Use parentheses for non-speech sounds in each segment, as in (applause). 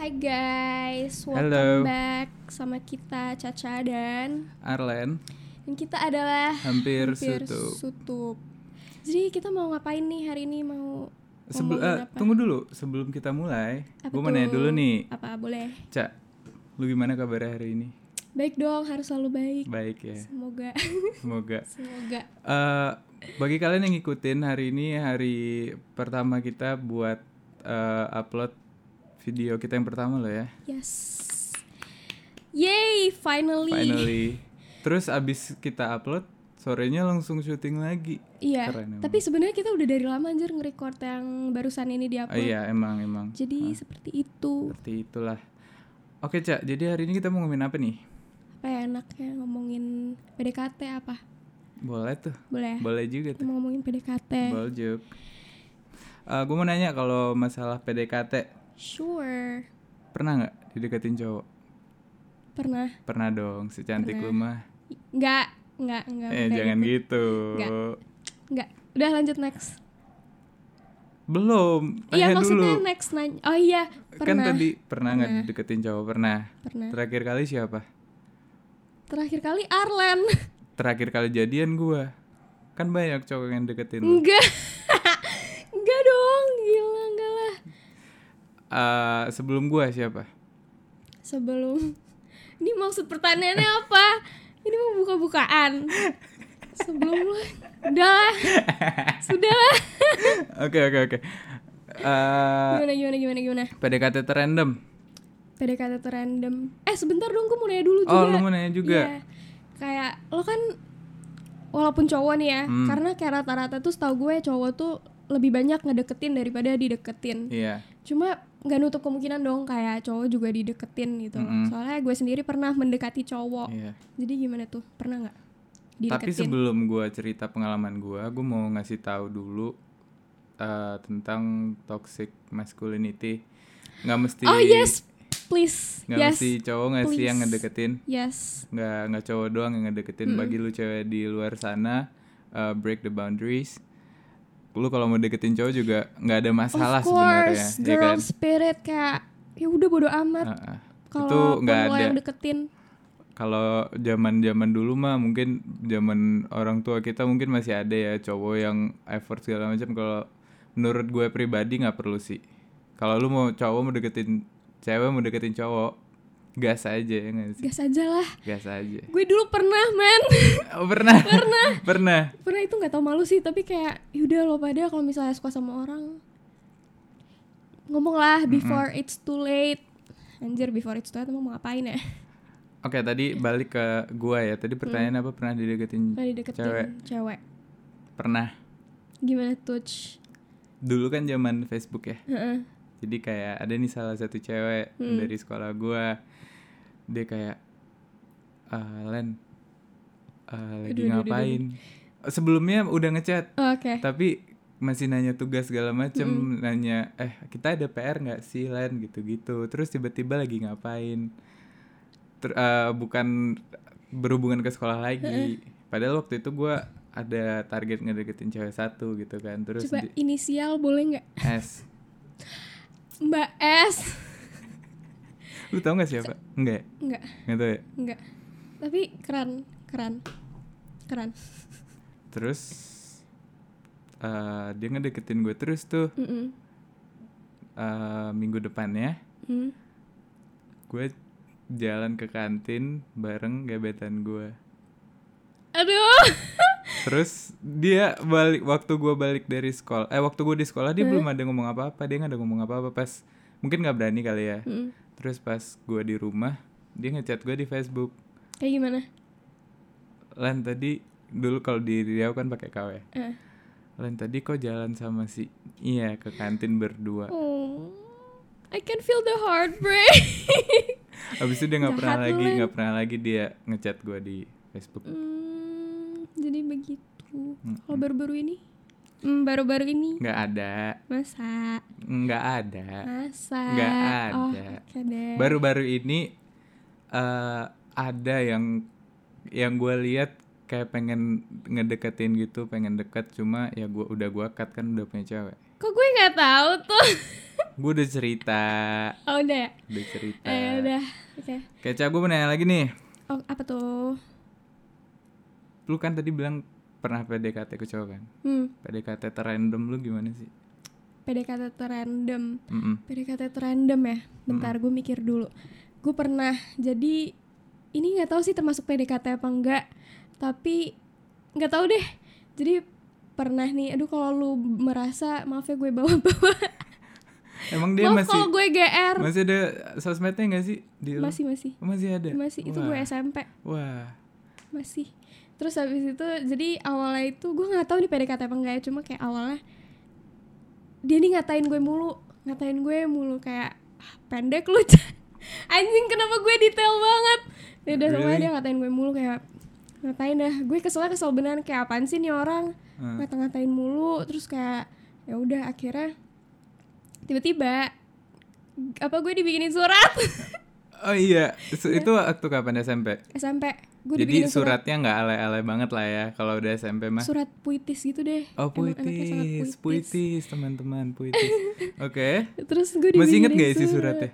Hai guys, welcome Halo. back sama kita Caca dan Arlen dan kita adalah hampir, hampir sutup. sutup. Jadi kita mau ngapain nih hari ini mau Sebel- eh, apa? tunggu dulu sebelum kita mulai, gue mau nanya dulu nih, Apa boleh? Cak, lu gimana kabarnya hari ini? Baik dong, harus selalu baik. Baik ya, Semoga semoga. (laughs) semoga. Eh, bagi kalian yang ngikutin hari ini hari pertama kita buat eh, upload video kita yang pertama loh ya, Yes. Yay, finally. finally. Terus abis kita upload, sorenya langsung syuting lagi. Iya. Keren emang. Tapi sebenarnya kita udah dari lama anjir nge-record yang barusan ini Oh diupload. iya emang emang. Jadi seperti itu. Seperti itulah. Oke Cak, jadi hari ini kita mau ngomongin apa nih? Apa ya enaknya ngomongin PDKT apa? Boleh tuh, Boleh. ya? boleh juga tuh. mau ngomongin PDKT. Boljuk. gue mau nanya kalau masalah PDKT Sure. pernah nggak dideketin cowok? Pernah. Pernah dong, secantik lu mah. Enggak, enggak, enggak. Eh jangan itu. gitu. Nggak. Enggak. Udah lanjut next. Belum. Iya maksudnya dulu. next nanya. Oh iya, Kan pernah. tadi pernah nggak dideketin cowok? Pernah. Pernah. Terakhir kali siapa? Terakhir kali Arlen. Terakhir kali jadian gua. Kan banyak cowok yang deketin enggak dong, gila enggak lah. Eh, sebelum gua siapa? Sebelum (laughs) Ini maksud pertanyaannya apa? Ini mau buka-bukaan. Sebelum lu Udah. Sudah. (laughs) Oke oke oke. Eh, Gimana gimana gimana gimana? PDKT random. PDKT tuh random. Eh sebentar dong, gue mau nanya dulu juga. Oh, lu mau nanya juga? Iya. Kayak lo kan walaupun cowok nih ya, Hmm. karena kayak rata-rata tuh setahu gue cowok tuh lebih banyak ngedeketin daripada dideketin. Iya. Cuma nggak nutup kemungkinan dong kayak cowok juga dideketin gitu. Mm-mm. Soalnya gue sendiri pernah mendekati cowok. Iya. Jadi gimana tuh? Pernah nggak Tapi sebelum gua cerita pengalaman gua, gua mau ngasih tahu dulu eh, tentang toxic masculinity. Nggak mesti oh yes, please. nggak yes. mesti cowok nggak sih yang ngedeketin. Yes. Nggak nggak cowok doang yang ngedeketin. Bagi lu cewek di luar sana, eh, break the boundaries. Lu kalau mau deketin cowok juga nggak ada masalah sebenarnya, ya kan? spirit kayak ya udah bodo amat. Heeh. itu Kalau nggak ada. yang deketin, kalau zaman zaman dulu mah mungkin zaman orang tua kita mungkin masih ada ya cowok yang effort segala macam kalau menurut gue pribadi nggak perlu sih kalau lu mau cowok mau deketin cewek mau deketin cowok gas aja ya nggak sih? Gas aja lah. gas aja. Gue dulu pernah men, oh, pernah? (laughs) Pernah. Pernah? Pernah itu nggak tau malu sih, tapi kayak yaudah lo pada kalau misalnya suka sama orang. Ngomong lah before it's too late. Anjir before it's too late mau ngapain ya? oke tadi balik ke gue ya. Tadi pertanyaan apa? Pernah dideketin Pernah dideketin cewek? cewek. pernah. Gimana touch? dulu kan zaman Facebook ya. Heeh. jadi kayak ada nih salah satu cewek Hmm. dari sekolah gua dia kayak "Ah, Len ah, lagi Aduh, aduh, ngapain? Sebelumnya udah ngechat Oh, Oke. tapi masih nanya tugas segala macem nanya eh kita ada PR nggak sih Len? Gitu-gitu. Terus tiba-tiba lagi ngapain? Ter- ah, bukan berhubungan ke sekolah lagi. Padahal waktu itu gua ada target ngedeketin cewek satu gitu kan. Terus Coba di- inisial boleh nggak? S. Mbak S. lu tau gak siapa enggak ya? Enggak, nggak tahu ya enggak. Tapi keren, keren. Keren. terus eh, dia ngedeketin gue terus tuh Mm-mm. eh, minggu depannya Hmm. gue jalan ke kantin bareng gebetan gue Aduh. (laughs) terus dia balik waktu gue balik dari sekolah eh waktu gue di sekolah dia belum ada ngomong apa-apa dia nggak ada ngomong apa-apa pas mungkin nggak berani kali ya Mm. Terus pas gue di rumah dia ngechat gue di Facebook Kayak gimana? Lan tadi dulu kalau di Riau kan pakai KW ya. Eh. Lan tadi kok jalan sama si iya ke kantin berdua Oh. I can feel the heartbreak. (laughs) Habis itu dia nggak pernah lagi nggak pernah lagi dia ngechat gue di Facebook. Hmm, jadi begitu. Kalau baru-baru ini? Hmm, baru-baru ini. Nggak ada, Masa? nggak ada. Masa? Nggak Oh, ada. oke deh. Baru-baru ini eh ada yang yang gue lihat kayak pengen ngedeketin gitu, pengen deket cuma ya gua udah gua cut kan udah punya cewek. Kok gue nggak tahu tuh? (laughs) gue udah cerita, Oh udah ya? udah cerita. Eh udah. Oke. Keca gue mau nanya lagi nih. Oh apa tuh? Lu kan tadi bilang pernah PDKT ke cowok kan? Hmm. PDKT terrandom lu gimana sih? PDKT random. Mm-mm. PDKT random ya. Bentar gue mikir dulu. Gue pernah jadi ini nggak tahu sih termasuk PDKT apa enggak. Tapi nggak tahu deh. Jadi pernah nih. Aduh kalau lu merasa maaf ya gue bawa-bawa. (laughs) Emang dia maaf masih kalau gue GR. masih ada sosmednya nggak sih di? Masih masih. Masih ada. Masih itu Wah. gue SMP. Wah. masih terus habis itu jadi awalnya itu gue nggak tahu nih PDKT apa enggak ya cuma kayak awalnya dia nih ngatain gue mulu ngatain gue mulu kayak "Ah, pendek lu (laughs) anjing kenapa gue detail banget ya udah Really? dia ngatain gue mulu kayak ngatain dah gue keselnya kesel beneran kayak apaan sih nih orang Hmm. ngata-ngatain mulu terus kayak ya udah akhirnya tiba-tiba apa gue dibikinin surat Oh iya, (laughs) itu waktu kapan SMP? SMP gue Jadi suratnya nggak ale-ale banget lah ya kalau udah SMP mah. surat puitis gitu deh Oh sangat puitis, puitis teman-teman puitis. (laughs) Oke. Terus gue Masih inget gak isi surat. suratnya?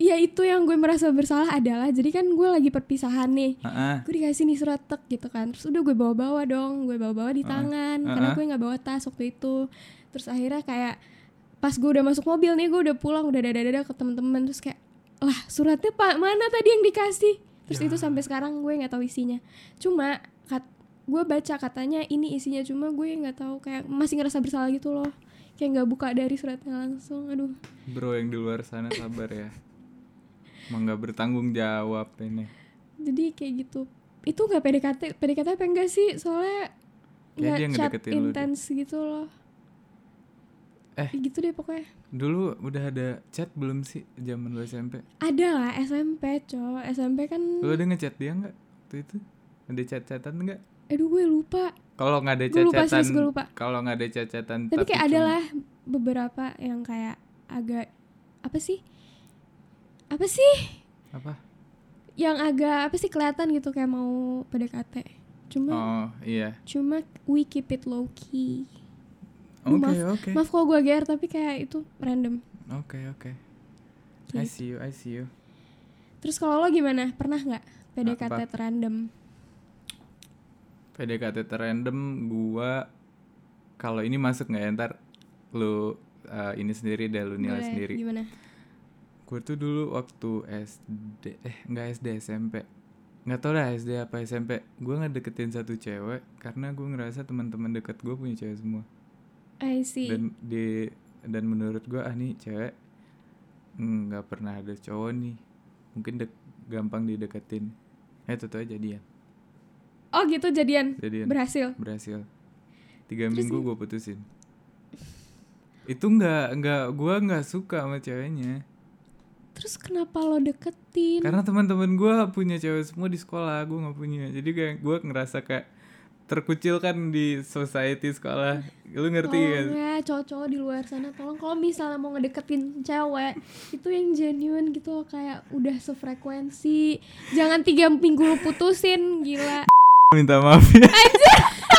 Iya itu yang gue merasa bersalah adalah jadi kan gue lagi perpisahan nih. Heeh. Gue dikasih nih surat tek gitu kan. Terus udah gue bawa-bawa dong, gue bawa-bawa di tangan karena Uh-uh. gue nggak bawa tas waktu itu. Terus akhirnya kayak pas gue udah masuk mobil nih, gue udah pulang udah dada-dada ke temen-temen terus kayak lah suratnya pak mana tadi yang dikasih? Terus Ya. itu sampai sekarang gue nggak tahu isinya. Cuma kat, gue baca katanya ini isinya cuma gue nggak tahu kayak masih ngerasa bersalah gitu loh. Kayak nggak buka dari suratnya langsung. Aduh. Bro yang di luar sana sabar ya. Emang nggak bertanggung jawab ini. jadi kayak gitu itu nggak PDKT PDKT apa enggak sih soalnya nggak chat intens gitu loh Eh. Gitu deh pokoknya Dulu udah ada chat belum sih zaman lu SMP? ada lah SMP cowok SMP kan Lu ada ngechat dia nggak? Waktu itu ada chat-chatan nggak? aduh gue lupa Kalau nggak ada chat-chatan, serius, gue lupa. kalau nggak ada chat-chatan, tapi kayak ada lah beberapa yang kayak agak apa sih apa sih apa? yang agak apa sih kelihatan gitu kayak mau PDKT cuma Oh iya. cuma we keep it low key Oke Maaf- oke. maaf kalau gue GR tapi kayak itu random Oke oke. I Gitu. see you, I see you. terus kalau lo gimana pernah nggak PDKT Apa? random PDKT random gua kalau ini masuk nggak ya ntar lu uh, ini sendiri deh lu nilai Boleh, sendiri. gimana Gue tuh dulu waktu SD eh nggak SD SMP nggak tau dah SD apa SMP gue ngedeketin satu cewek karena gue ngerasa teman-teman deket gue punya cewek semua I see. Dan di dan menurut gue ah nih cewek mm, nggak pernah ada cowok nih. Mungkin dek, gampang dideketin. Eh tuh aja jadian. Oh gitu jadian? Jadian. Berhasil? Berhasil. Tiga Terus minggu gue putusin. Itu nggak nggak gue nggak suka sama ceweknya. Terus kenapa lo deketin? Karena teman-teman gue punya cewek semua di sekolah gue nggak punya. Jadi kayak gue ngerasa kayak terkucilkan di society sekolah. Lu ngerti kan ya cowok-cowok di luar sana tolong kalau misalnya mau ngedeketin cewek itu yang genuine gitu loh kayak udah sefrekuensi. Jangan tiga minggu lo putusin gila. Minta maaf ya. Aduh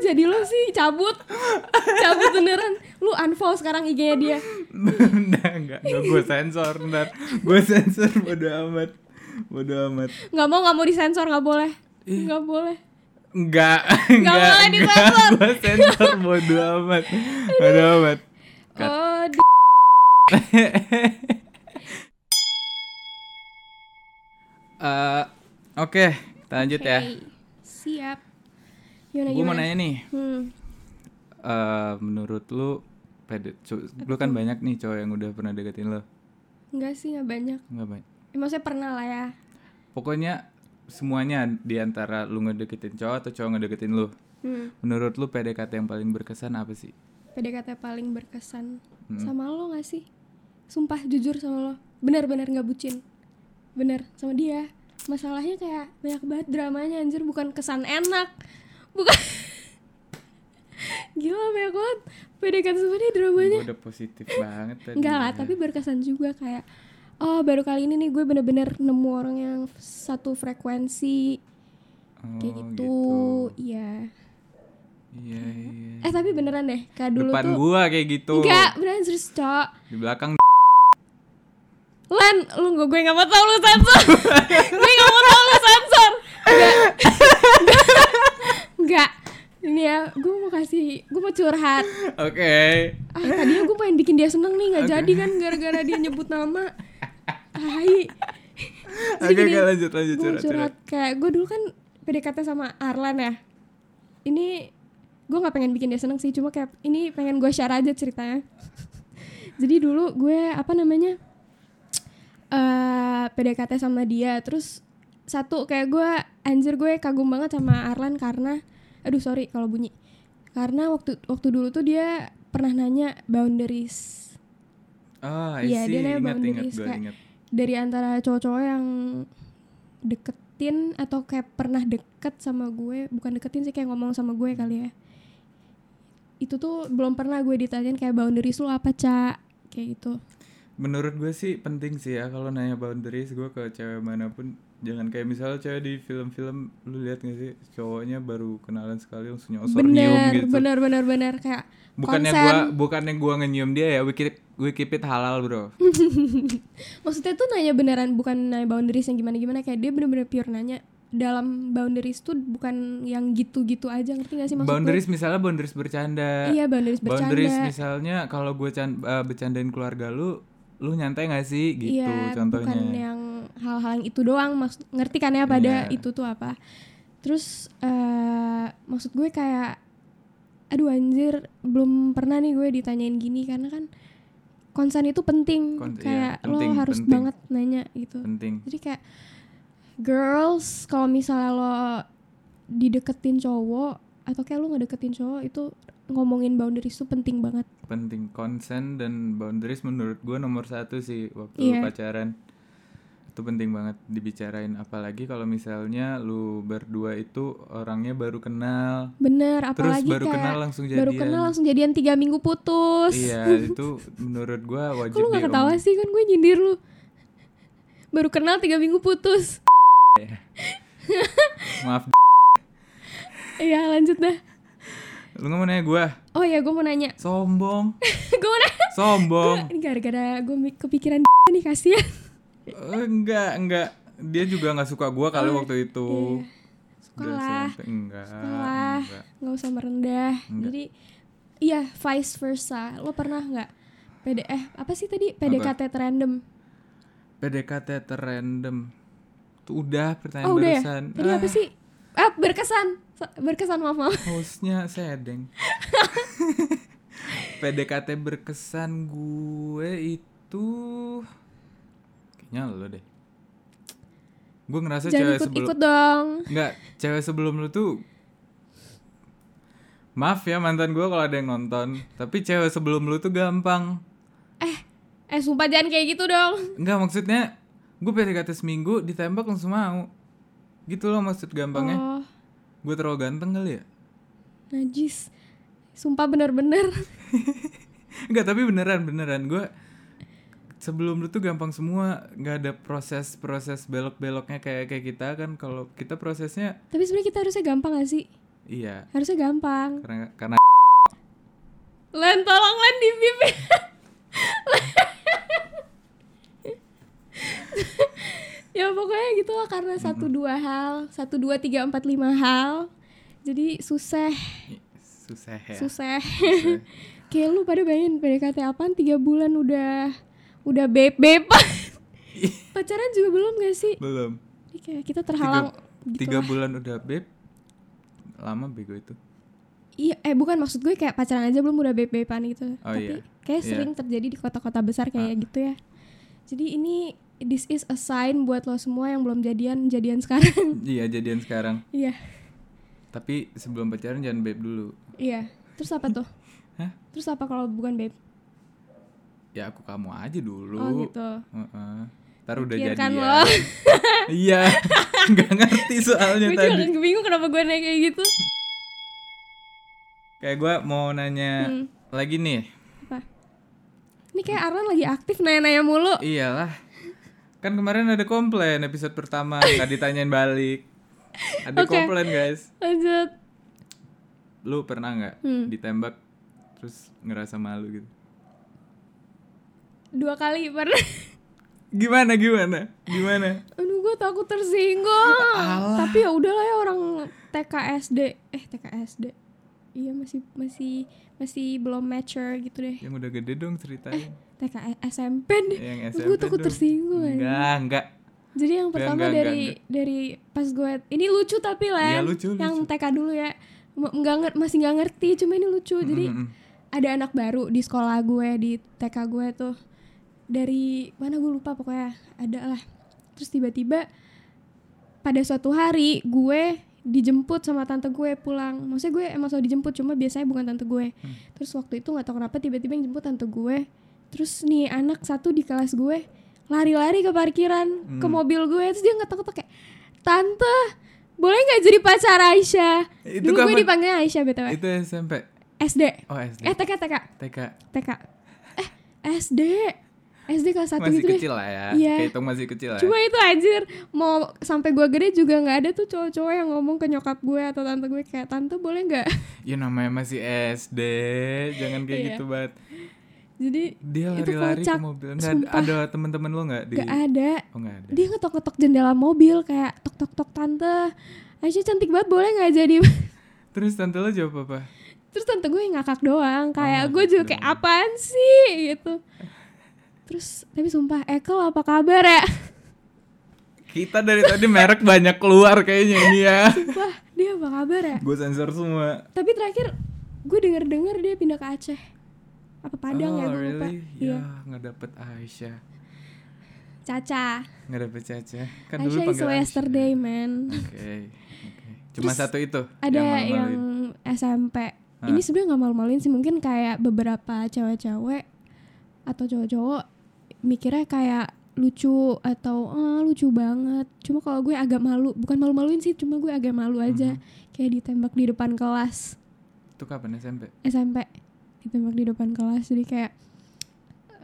jadi lo sih? Cabut. Cabut beneran. Lu unfollow sekarang IG-nya dia. Nggak, nggak, nggak gue sensor ntar Gue sensor, bodo amat. Bodo amat. Nggak mau nggak mau disensor nggak boleh. Nggak boleh. Enggak, boleh enggak, disensor. Gue sensor, bodo amat. Bodo amat. Oh di- (laughs) Eh, Oke, kita lanjut ya. Oke, siap gimana Gue mau nanya nih. Hmm. eh, Menurut lu pede, Lu kan banyak nih cowok yang udah pernah deketin lo Enggak sih nggak banyak. Enggak banyak. Eh, maksudnya pernah lah ya. Pokoknya semuanya di antara lu ngedeketin cowok atau cowok ngedeketin lu. Hmm. Menurut lu PDKT yang paling berkesan apa sih? PDKT paling berkesan Hmm. sama lo gak sih? Sumpah jujur sama lo. Bener-bener gak bucin. Bener sama dia. Masalahnya kayak banyak banget dramanya anjir. Bukan kesan enak Bukan Gila banyak banget PDKT dia dramanya Gue udah positif banget tadi Enggak lah tapi berkesan juga kayak Oh baru kali ini nih gue bener-bener nemu orang yang satu frekuensi Oh, Kayak gitu Iya Iya, iya. Eh tapi beneran deh, kayak dulu Depan tuh gua kayak gitu. Enggak, beneran serius, Cok. Di belakang Len, lu gue (laughs) gue gak mau tau lu sensor. gue gak mau tau lu sensor. Enggak. Enggak. Ini ya, gue mau kasih, gue mau curhat. Oke. Ah, tadinya gue pengen bikin dia seneng nih, nggak Oke. jadi kan gara-gara dia nyebut nama. Jadi Oke, oke, lanjut lanjut gue curhat, curhat curhat. kayak gue dulu kan PDKT sama Arlan ya. Ini gue nggak pengen bikin dia seneng sih, cuma kayak ini pengen gue share aja ceritanya. Jadi dulu gue apa namanya eh PDKT sama dia, terus satu kayak gue anjir gue kagum banget sama Arlan karena, aduh sorry kalau bunyi, karena waktu waktu dulu tuh dia pernah nanya boundaries. Oh, I Iya, dia nanya Ingat, ingat, boundaries, gue kayak- ingat. dari antara cowok-cowok yang deketin atau kayak pernah deket sama gue bukan deketin sih kayak ngomong sama gue kali ya. Itu tuh belum pernah gue ditanyain kayak boundaries lu apa cak? Kayak gitu. Menurut gue sih penting sih ya kalau nanya boundaries gue ke cewek mana pun jangan kayak misalnya cewek di film-film lu lihat gak sih cowoknya baru kenalan sekali langsung nyosor nyium bener gitu. bener bener bener kayak Bukannya konsen. gua bukannya gua ngenyium dia ya, we keep, we keep it halal, Bro. (laughs) maksudnya tuh nanya beneran bukan nanya boundaries yang gimana gimana kayak dia bener-bener pure nanya dalam boundaries tuh bukan yang gitu-gitu aja ngerti gak sih maksud gue? boundaries misalnya boundaries bercanda. iya boundaries bercanda boundaries misalnya kalau gue eh, bercandain keluarga lu, lu nyantai gak sih gitu iya, contohnya. bukan yang hal-hal yang itu doang maksud ngerti kan ya pada Iya. itu tuh apa terus eh maksud gue kayak aduh anjir belum pernah nih gue ditanyain gini karena kan konsen itu penting Kon- iya, kayak penting, lo harus penting. banget nanya gitu Penting. jadi kayak girls kalau misalnya lo dideketin cowok atau kayak lo ngedeketin cowok itu ngomongin boundaries itu penting banget. Penting. Consent dan boundaries menurut gue nomor satu sih waktu Iya. pacaran. Itu penting banget dibicarain. Apalagi kalau misalnya lu berdua itu orangnya baru kenal. bener Terus apalagi baru kayak kenal langsung jadian. baru kenal langsung jadian tiga minggu putus. Iya, itu menurut gua (laughs) wajib Kok lu gak ketawa sih? Kan gue nyindir lu. Baru kenal tiga minggu putus. (laughs) (laughs) Maaf, Iya lanjut dah lu nggak mau nanya gua? Oh ya gue mau nanya (laughs) Sombong, Gue mau nanya sombong. Ini gara-gara gue kepikiran (laughs) nih kasihan Eh, enggak, enggak. Dia juga nggak suka gua kali Oh, waktu itu. Suka Udah lah. Enggak. Sekolah enggak. Gak usah merendah Enggak. Jadi Iya vice versa Lo pernah gak PD, eh apa sih tadi PDKT random PDKT terrandom. Tuh udah pertanyaan Oh udah ya. Tadi apa Ah, sih Ah berkesan. Berkesan maaf maaf. Hostnya sedeng. (laughs) PDKT berkesan gue itu kayaknya lo deh. Gue ngerasa Jangan cewek sebelum ikut-ikut dong. Enggak, cewek sebelum lu tuh Maaf ya mantan gue kalau ada yang nonton Tapi cewek sebelum lu tuh gampang. Eh sumpah jangan kayak gitu dong. Enggak maksudnya Gue PDKT seminggu ditembak langsung mau Gitu loh maksud gampangnya. Oh. Gue terlalu ganteng kali ya? Najis. Sumpah bener-bener. (laughs) Enggak tapi beneran beneran. Gue sebelum lu tuh gampang semua. Nggak ada proses-proses belok-beloknya kayak kayak kita kan. Kalau kita prosesnya Tapi sebenarnya kita harusnya gampang gak sih? iya. Harusnya gampang. karena karena Len tolong Len di pipi. (laughs) (laughs) ya pokoknya gitu lah karena satu dua hal, satu dua tiga empat lima hal. Jadi susah, susah ya susah. Susah. (laughs) Kayak lu pada bayangin PDKT apaan tiga bulan udah udah beb beban. (laughs) Pacaran juga belum gak sih? belum Jadi kayak kita terhalang gitu tiga lah. bulan udah beb lama bego itu Iya, eh bukan maksud gue kayak pacaran aja belum udah beb-beban gitu. Oh, Tapi iya. kayak Iya. sering terjadi di kota-kota besar kayak gitu ya. Jadi ini this is a sign buat lo semua yang belum jadian jadian sekarang. (laughs) iya jadian sekarang Iya. tapi sebelum pacaran jangan beb dulu Iya. Terus apa tuh? Hah? Terus apa kalau bukan beb? ya aku kamu aja dulu Oh gitu. Heeh. Ntar udah Pikirkan jadian lo. (laughs) iya (laughs) nggak ngerti soalnya gue juga tadi bingung kenapa gue naik kayak gitu. kayak gue mau nanya Hmm. lagi nih Apa? Ini kayak Arlan lagi aktif nanya-nanya mulu. iyalah kan kemarin ada komplain episode pertama nggak ditanyain balik. Ada Oke. komplain guys. Lanjut. lu pernah nggak Hmm. ditembak terus ngerasa malu gitu? Dua kali pernah. Gimana gimana? Gimana? Aduh gue takut tersinggung. Alah. tapi ya udahlah ya orang TKSD eh TKSD iya masih masih masih belum mature gitu deh. Yang udah gede dong ceritain TK SMP deh. Yang gue SMP takut dong. tersinggung enggak enggak. Jadi yang Enggak, pertama enggak, dari enggak, dari pas gue ini lucu tapi lah Iya, lucu, yang lucu. TK dulu ya. Nggak nger- masih nggak ngerti cuma ini lucu. Jadi Mm-mm. ada anak baru di sekolah gue di TK gue tuh. Dari mana gue lupa pokoknya. Ada lah. Terus tiba-tiba pada suatu hari gue dijemput sama tante gue pulang. Maksudnya gue emang selalu dijemput cuma biasanya bukan tante gue. Terus waktu itu nggak tahu kenapa tiba-tiba yang jemput tante gue. Terus nih anak satu di kelas gue lari-lari ke parkiran ke mobil gue. Terus dia ngetok-ngetok kayak tante boleh nggak jadi pacar Aisyah? Itu dulu gue kapan? dipanggilnya Aisyah btw itu SMP SD oh SD eh TK TK TK TK eh SD SD kelas satu masih gitu deh. kecil lah ya. Iya. kehitung masih kecil lah ya. cuma itu anjir mau sampai gue gede juga nggak ada tuh cowok-cowok yang ngomong ke nyokap gue atau tante gue kayak tante boleh nggak? (laughs) Ya namanya masih SD. Jangan kayak Iya. gitu banget jadi dia Itu lari-lari ke mobil. Nggak sumpah. ada teman-teman lo nggak di nggak ada. Oh ada. Dia ngetok-ngetok jendela mobil kayak tok tok tok tante. Aisyah cantik banget boleh nggak jadi? (laughs) Terus tante lo jawab apa? Terus tante gue ngakak doang kayak ngakak gue juga kayak apaan sih? Gitu terus tapi sumpah Ekel apa kabar ya? Kita dari tadi merek banyak keluar kayaknya ini ya. (laughs) Sumpah dia apa kabar ya? Gue sensor semua. Tapi terakhir gue denger dengar dia pindah ke Aceh. Apa Padang oh, ya gue lupa. really? iya. Ya nggak dapet Aisyah. Caca. Nggak dapet Caca. Kan dulu Aisyah is panggil Aisyah. yesterday man. Oke oke. Cuma Terus satu itu ada yang yang. SMP ini sebenarnya nggak malu-maluin sih mungkin kayak beberapa cewek-cewek atau cowok-cowok mikirnya kayak lucu atau ah lucu banget. Cuma kalau gue agak malu bukan malu-maluin sih cuma gue agak malu aja. Mhm. kayak ditembak di depan kelas. Itu kapan SMP SMP ditembak di depan kelas jadi kayak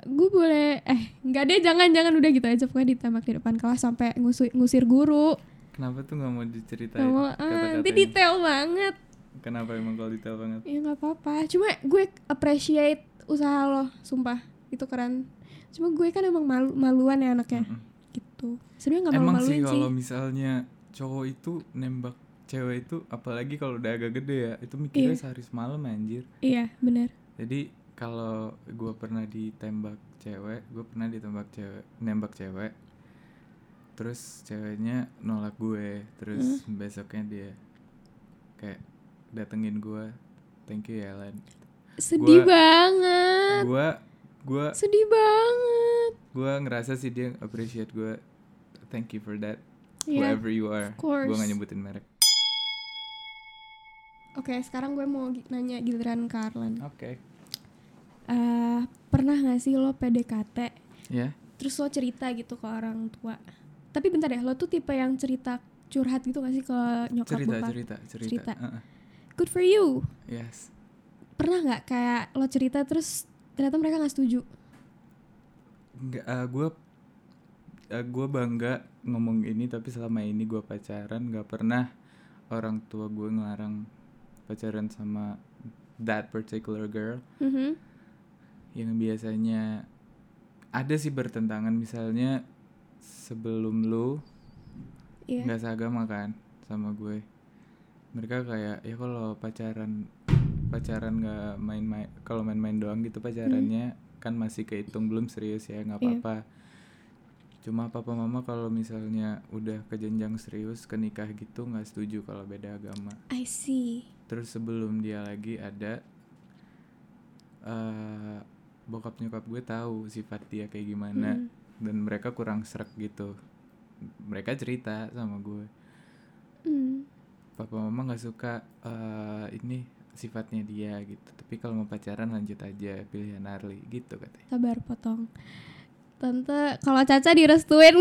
gue boleh eh nggak deh jangan jangan. Udah gitu aja pokoknya ditembak di depan kelas sampai ngusir ngusir guru. Kenapa tuh nggak mau diceritain Nggak mau, ah, nanti detail banget. Kenapa emang kalau detail banget? Ya nggak apa-apa. Cuma gue appreciate usaha lo sumpah itu keren cuma gue kan emang malu maluan ya anaknya. Mm-mm. gitu. Sebenarnya nggak Emang malu-maluin sih sih, kalau misalnya cowok itu nembak cewek itu apalagi kalau udah agak gede ya itu mikirnya Iya. sehari semalam anjir. Iya benar jadi kalau gue pernah ditembak cewek gue pernah ditembak cewek nembak cewek terus ceweknya nolak gue terus Hmm. besoknya dia kayak datengin gue thank you ya Lan. Sedih Gua- banget. gue gue sedih banget. gue ngerasa sih dia appreciate gue thank you for that Iya, whoever you are. gue gak nyebutin merek. Oke sekarang gue mau nanya giliran Karlan. Oke. Eh, pernah gak sih lo PDKT ya terus lo cerita gitu ke orang tua. Tapi bentar deh lo tuh tipe yang cerita curhat gitu gak sih ke nyokap cerita bokap? cerita cerita, Cerita. Uh-uh. good for you. Yes. Pernah nggak kayak lo cerita terus ternyata mereka nggak setuju nggak gue gue bangga ngomong ini tapi selama ini gue pacaran nggak pernah orang tua gue ngelarang pacaran sama that particular girl Mhm. yang biasanya ada sih bertentangan misalnya sebelum lu Iya. nggak seagama kan sama gue mereka kayak ya kalau pacaran pacaran nggak main-main kalau main-main doang gitu pacarannya kan masih kehitung belum serius ya nggak Iya. apa-apa cuma papa mama kalau misalnya udah ke jenjang serius ke nikah gitu nggak setuju kalau beda agama I see. terus sebelum dia lagi ada eh bokap nyokap gue tahu sifat dia kayak gimana Mm. dan mereka kurang serak gitu mereka cerita sama gue Hmm. papa mama nggak suka eh, ini sifatnya dia gitu tapi kalau mau pacaran lanjut aja pilihan Arli gitu katanya Sabar potong. Tante, kalau Caca direstuin?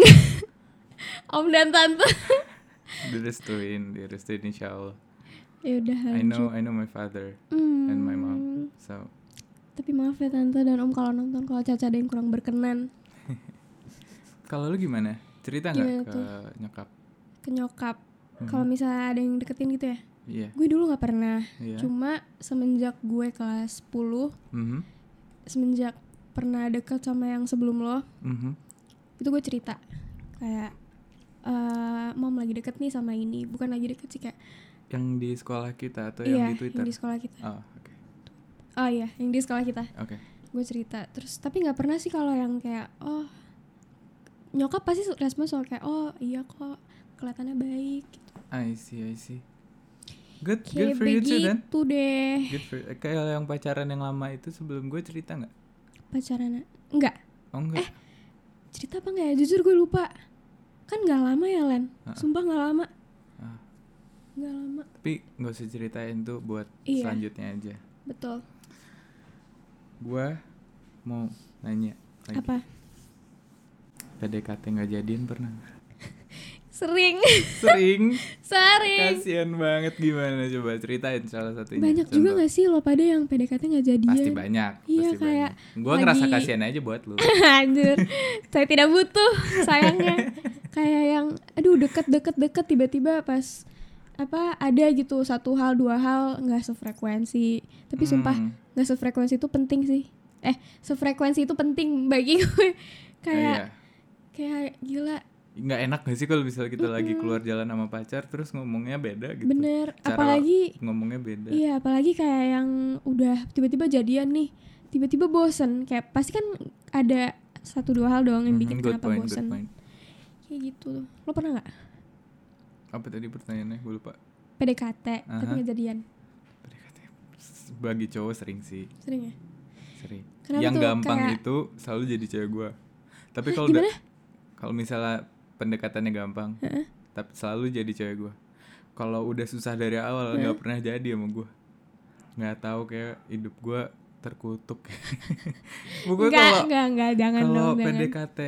(laughs) Om dan tante. (laughs) direstuin direstuin insya Allah ya udah I know. I know my father Hmm. and my mom so Tapi maaf ya tante dan om kalau nonton kalau Caca ada yang kurang berkenan (laughs) kalau lu gimana cerita nggak ke tuh? nyokap ke nyokap. Hmm. Kalau misalnya ada yang deketin gitu ya. Iya. gue dulu nggak pernah Iya. cuma semenjak gue kelas 10 Mhm. semenjak pernah deket sama yang sebelum lo Mhm. itu gue cerita kayak eh mom lagi deket nih sama ini bukan lagi deket sih kayak Yang di sekolah kita atau iya yang di Twitter? yang di sekolah kita Oh, oke. oh iya yang di sekolah kita Oke. gue cerita terus tapi nggak pernah sih kalau yang kayak oh nyokap pasti respon soal kayak oh iya kok kelihatannya baik gitu. I see, I see. Good, good for you too then. deh Good for kayak yang pacaran yang lama itu sebelum gue cerita nggak? pacaran enggak Oh enggak. cerita apa nggak ya jujur gue lupa kan nggak lama ya Len Ah. sumpah nggak lama nggak lama Tapi nggak usah ceritain tuh buat Iya. selanjutnya aja. betul Gue mau nanya lagi. apa PDKT nggak jadian pernah? Sering Sering. (laughs) sering Kasian banget gimana coba ceritain salah satunya. banyak juga gak sih lo pada yang PDKT nggak jadian Pasti banyak. Iya, pasti kayak Gue ngerasa lagi- kasihan aja buat lu. (laughs) Anjir, saya tidak butuh sayangnya. (laughs) Kayak yang aduh deket deket deket tiba-tiba pas apa ada gitu satu hal dua hal nggak sefrekuensi. Tapi sumpah Hmm. nggak sefrekuensi itu penting sih. Eh sefrekuensi itu penting bagi gue. Oh, kayak iya. kayak gila nggak enak gak sih kalau misalnya kita lagi keluar jalan sama pacar terus ngomongnya beda gitu. Bener. Cara apalagi ngomongnya beda. Iya apalagi kayak yang udah tiba-tiba jadian nih tiba-tiba bosen kayak pasti kan ada satu dua hal doang yang bikin good kenapa point, bosen. kayak gitu. Lo pernah nggak? Apa tadi pertanyaannya? Gue lupa. PDKT tapi Aha. nggak jadian. PDKT bagi cowok sering sih. Sering ya? Sering. Kenapa yang tuh? gampang Kayak- itu selalu jadi cewek gue tapi kalau kalau misalnya pendekatannya gampang. Heeh. tapi selalu jadi cewek gue kalau udah susah dari awal nggak pernah jadi sama gue nggak tahu kayak hidup gue terkutuk. (laughs) Enggak, kalau kalau. PDKT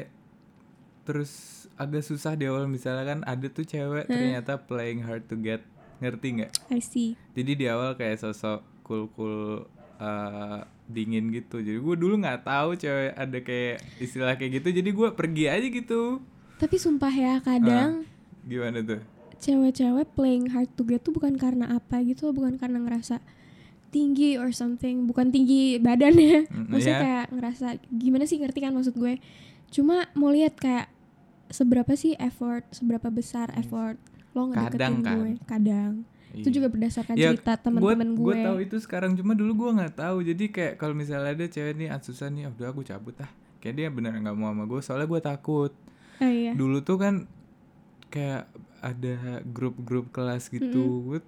terus agak susah di awal misalnya kan ada tuh cewek ternyata playing hard to get. Ngerti nggak? I see. jadi di awal kayak sosok cool cool uh, dingin gitu. Jadi gue dulu nggak tahu cewek ada kayak istilah kayak gitu. Jadi gue pergi aja gitu Tapi sumpah ya, kadang gimana tuh cewek-cewek playing hard to get tuh bukan karena apa gitu, bukan karena ngerasa tinggi or something, bukan tinggi badannya. Mm, Maksudnya iya. kayak ngerasa gimana sih ngerti kan maksud gue? Cuma mau lihat kayak seberapa sih effort, seberapa besar effort lo ngedeketin Kadang kan. gue. Kadang. Itu Iya. juga berdasarkan Ya, cerita teman-teman gue. gue tahu itu sekarang cuma dulu gue nggak tahu jadi kayak kalau misalnya ada cewek nih Atsusan nih udah aku cabut ah kayak dia bener nggak mau sama gue soalnya gue takut Oh iya. dulu tuh kan kayak ada grup-grup kelas gitu. Gue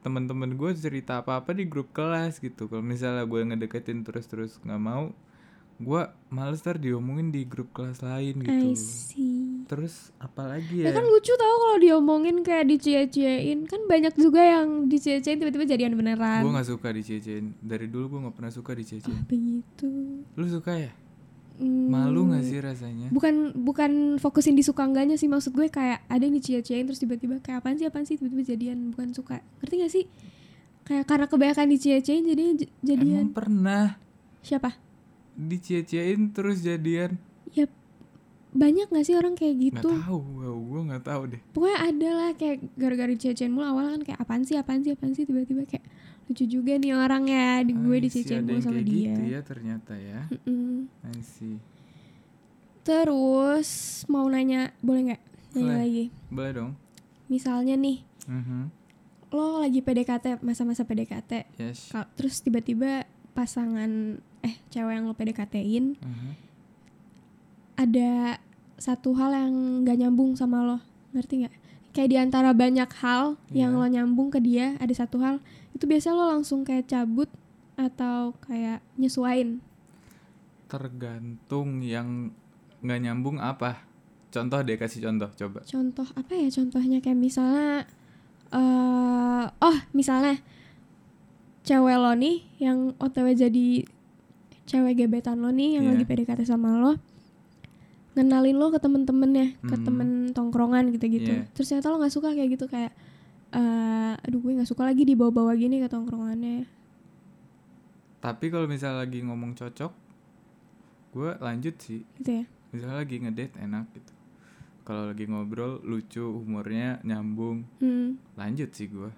teman-teman gue cerita apa-apa di grup kelas gitu. Kalau misalnya gue ngedeketin terus-terus nggak mau gue males ntar diomongin di grup kelas lain gitu. I see. terus apalagi Ya ya? kan lucu tau kalau diomongin kayak dicie-ciein. Kan banyak juga yang dicie-ciein tiba-tiba jadian beneran. Gue nggak suka dicecein dari dulu gue nggak pernah suka dicecein Begitu. Lu suka ya Hmm, malu nggak sih rasanya? Bukan bukan fokusin di suka enggaknya sih Maksud gue kayak ada yang dicie-ciein terus tiba-tiba Kayak apaan sih apaan sih? Tiba-tiba jadian Bukan suka. Ngerti gak sih? Kayak karena kebanyakan dicie-ciein jadinya j- jadian. Emang pernah? Siapa? dicecein terus jadian? Ya banyak gak sih orang kayak gitu? tahu gue nggak tahu deh. Pokoknya ada lah kayak gara-gara dicie-ciein mulu awal kan kayak apaan sih apaan sih apaan sih? Tiba-tiba kayak lucu juga nih orang ya di gue I see, dicie-ciein ada mulu sama dia gitu ya ternyata ya Mm-mm. I see Terus mau nanya boleh nggak nanya Boleh. lagi? boleh dong Misalnya nih Mhm. lo lagi PDKT masa-masa PDKT, yes Ka- terus tiba-tiba pasangan eh cewek yang lo PDKT-in Mhm. ada satu hal yang nggak nyambung sama lo, ngerti nggak? Kayak di antara banyak hal yang Iya. lo nyambung ke dia ada satu hal itu biasa lo langsung kayak cabut atau kayak nyesuain. tergantung yang nggak nyambung apa contoh deh kasih contoh coba Contoh apa ya contohnya kayak misalnya eh oh misalnya cewek lo nih yang OTW jadi cewek gebetan lo nih yang Iya. lagi PDKT sama lo ngenalin lo ke temen-temennya ke Hmm. temen tongkrongan gitu-gitu Iya. terus ternyata lo nggak suka kayak gitu kayak eh aduh gue nggak suka lagi dibawa-bawa gini ke tongkrongannya. Tapi kalau misalnya lagi ngomong cocok gue lanjut sih. Gitu ya? Misalnya lagi ngedate enak gitu. Kalau lagi ngobrol lucu humornya nyambung. Hmm. lanjut sih gue.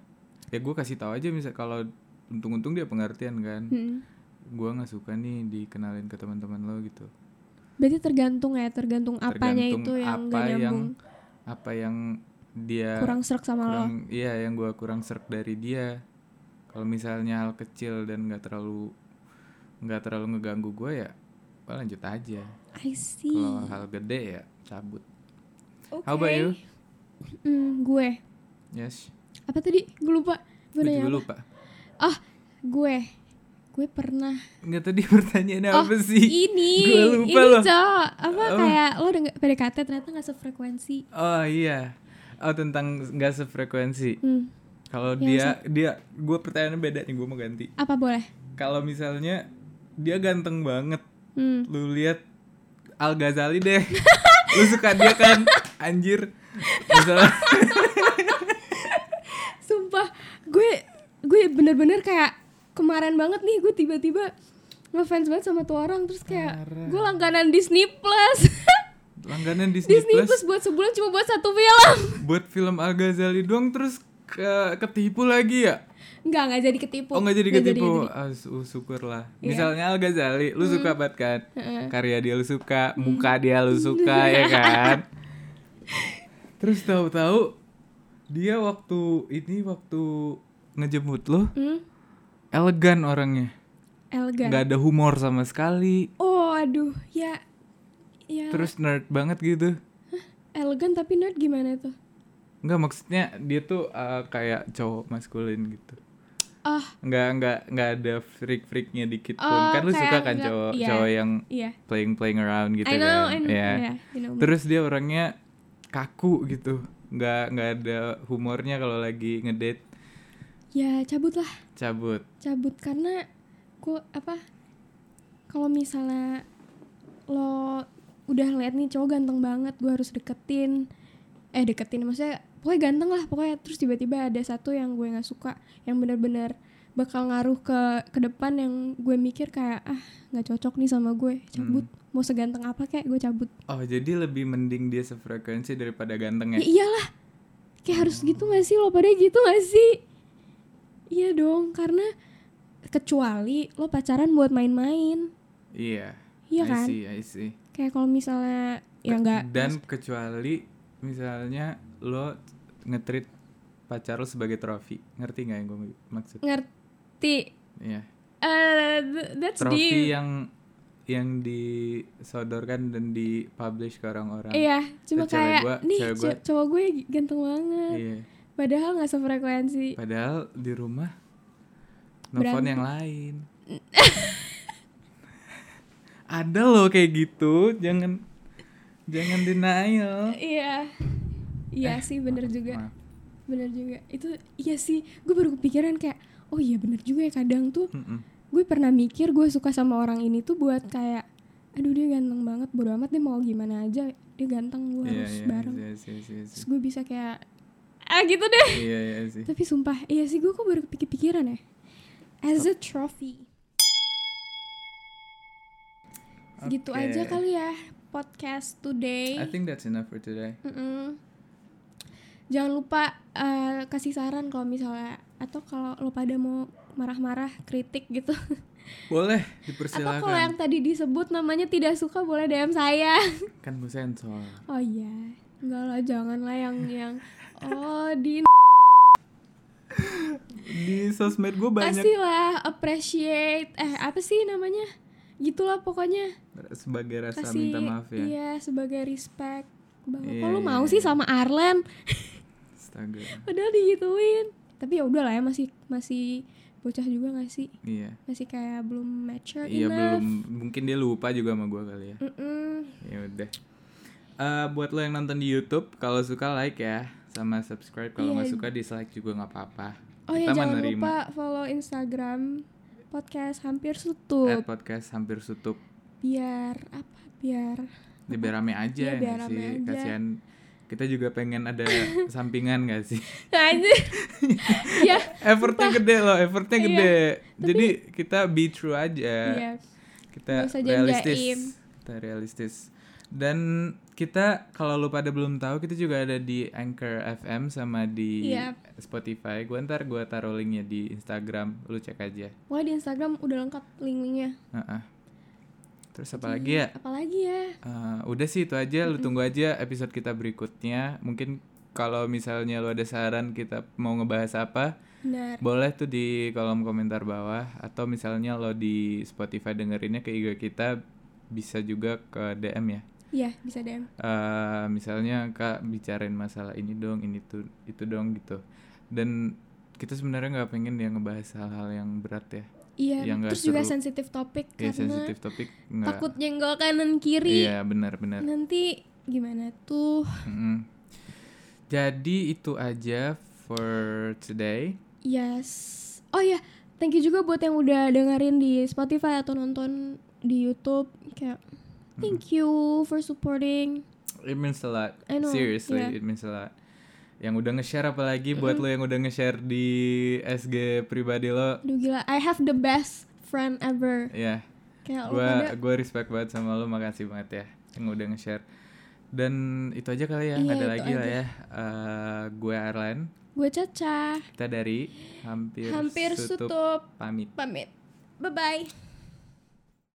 Ya gue kasih tahu aja misal kalau untung-untung dia pengertian kan. Hmm. gue nggak suka nih dikenalin ke teman-teman lo gitu. Berarti tergantung ya, tergantung apanya Tergantung itu yang apa gak yang nyambung, apa yang dia kurang serak sama lo. iya yang gue kurang serk dari dia kalau misalnya hal kecil dan nggak terlalu nggak terlalu ngeganggu gue ya gue lanjut aja I see. kalau hal gede ya cabut Oke. how about you Hmm, gue. yes Apa tadi? Gue lupa. Gue gue nanya juga apa? lupa Ah, gue. Gue pernah. nggak tadi (laughs) pertanyaannya Oh, apa sih Ini. (laughs) Gua lupa ini, loh. Apa Oh. kayak lo udah nggak- PDKT ternyata gak sefrekuensi. oh iya oh tentang nggak sefrekuensi Hmm. kalau Yang dia dia gue pertanyaannya beda nih gue mau ganti Apa boleh? kalau misalnya dia ganteng banget Hmm. lu lihat Al Ghazali deh (laughs) lu suka dia kan anjir misalnya (laughs) Sumpah, gue gue bener-bener kayak kemarin banget nih gue tiba-tiba ngefans banget sama tuh orang terus kayak gue langganan Disney Plus. (laughs) langganan Disney, Disney Plus Plus buat sebulan cuma buat satu film. (laughs) buat film Al Ghazali doang terus ke ketipu lagi ya Enggak, enggak jadi ketipu. oh nggak jadi Nggak ketipu nggak jadi. Ah, su- syukurlah Iya. misalnya Al Ghazali lu suka banget kan Heeh. karya dia lu suka muka dia lu suka ya (laughs) kan terus tahu-tahu dia waktu ini waktu ngejemput lo Hmm, elegan orangnya elegan. nggak ada humor sama sekali Oh, aduh, ya ya terus nerd banget gitu elegan tapi nerd gimana tuh? nggak maksudnya dia tuh uh, kayak cowok maskulin gitu Ah, nggak nggak nggak ada freak freaknya dikit pun Oh, kan lu suka kan cowok iya. cowok yang iya. playing playing around gitu I know, kan I know. ya yeah, you know terus dia orangnya kaku gitu nggak nggak ada humornya kalau lagi ngedate Ya, cabut lah. cabut cabut karena gue apa kalau misalnya lo udah lihat nih cowok ganteng banget gue harus deketin. Eh deketin maksudnya pokoknya ganteng lah pokoknya. Terus tiba-tiba ada satu yang gue nggak suka yang benar-benar bakal ngaruh ke ke depan yang gue mikir kayak ah nggak cocok nih sama gue cabut. Mau seganteng apa kayak gue cabut. Oh jadi lebih mending dia sefrekuensi daripada ganteng ya? Ya iyalah. Kayak harus gitu gak sih? Lo pada gitu gak sih? Iya dong karena kecuali lo pacaran buat main-main. Iya. Iya I kan? see, I see. Kayak kalau misalnya ya enggak dan kecuali misalnya lo ngetrit pacar lo sebagai trofi. Ngerti nggak yang gue maksud? Ngerti. Iya. Eh th- that's trofi deep. yang yang disodorkan dan dipublish ke orang-orang. Iya cuma Cewek kayak gua- nih cewek gua- co- cowok gue ganteng banget. Iya. Padahal nggak sefrekuensi. Padahal di rumah nelfon yang lain (laughs) ada loh kayak gitu jangan jangan denial. Iya. Iya sih bener juga. Maaf. bener juga. Itu iya sih gue baru kepikiran kayak oh iya bener juga ya kadang tuh Mm-mm. gue pernah mikir gue suka sama orang ini tuh buat kayak aduh dia ganteng banget bodo amat dia mau gimana aja dia ganteng gue Iya, harus iya, bareng. iya, iya, iya, terus gue bisa kayak ah gitu deh. Iya, iya sih. Tapi sumpah iya sih gue kok baru kepikir-pikiran ya. As a trophy gitu Oke. aja kali ya podcast today. I think that's enough for today. Mm-mm. jangan lupa eh, kasih saran kalau misalnya atau kalau lo pada mau marah-marah kritik gitu. (laughs) Boleh atau kalau yang dipersilakan tadi disebut namanya tidak suka boleh DM saya. (laughs) Kan gue sensor. Oh iya. Enggak lah jangan lah yang yang oh di di sosmed gue banyak. Pastilah appreciate eh apa sih namanya gitulah pokoknya. Sebagai rasa kasih minta maaf ya. iya sebagai respect. Bahwa Iya, kok lu iya, mau iya. sih sama Arlen? Astaga. Padahal digituin. Tapi ya udah lah ya masih masih bocah juga gak sih? Iya. Masih kayak belum mature iya enough. belum. Mungkin dia lupa juga sama gue kali ya. Mm-mm. ya udah. Eh, buat lo yang nonton di YouTube kalau suka like ya sama subscribe. Kalau Iya. nggak suka dislike juga nggak apa-apa. Oh ya Kita jangan menerima. lupa follow Instagram podcast hampir At sutut podcast hampir tutup biar apa? Biar di biar rame aja Iya, biar rame sih? aja. kasihan kita juga pengen ada (laughs) sampingan gak sih? Aja (laughs) ya effortnya gede loh effortnya Iya, gede. jadi kita be true aja. Iya. Kita realistis. kita realistis. Dan kita kalau lu pada belum tahu kita juga ada di Anchor FM sama di Iya. Spotify. Gua ntar gua taruh linknya di Instagram, lu cek aja. Pokoknya di Instagram udah lengkap link-linknya. Heeh. Terus apa lagi ya? Apalagi ya? Eh, udah sih itu aja, lu tunggu aja episode kita berikutnya. Mungkin kalau misalnya lu ada saran kita mau ngebahas apa, Benar. boleh tuh di kolom komentar bawah atau misalnya lo di Spotify dengerinnya ke IG kita bisa juga ke DM ya. Iya, bisa DM. Eh, misalnya kak bicarain masalah ini dong, ini tuh itu dong gitu. Dan kita sebenarnya nggak pengen ya ngebahas hal-hal yang berat ya. Iya, Yang terus juga sensitif topik Ya karena sensitif topik takut nyenggol kanan kiri. Iya benar-benar. Nanti gimana tuh? Mm-mm. Jadi itu aja for today. Yes. Oh ya, thank you juga buat yang udah dengerin di Spotify atau nonton di YouTube. Kayak thank you for supporting. It means a lot. I know, Seriously, yeah. it means a lot. Yang udah nge-share apalagi buat lo yang udah nge-share di SG pribadi lo. Aduh gila, I have the best friend ever. Ya, Kayak lo gua pada gua respect banget sama lo, makasih banget ya yang udah nge-share. Dan itu aja kali ya, nggak Iya, ada itu lagi lah aja. ya. Eh, gue Arlan, gue Caca. kita dari hampir, Hampir tutup. pamit. Pamit. Bye bye.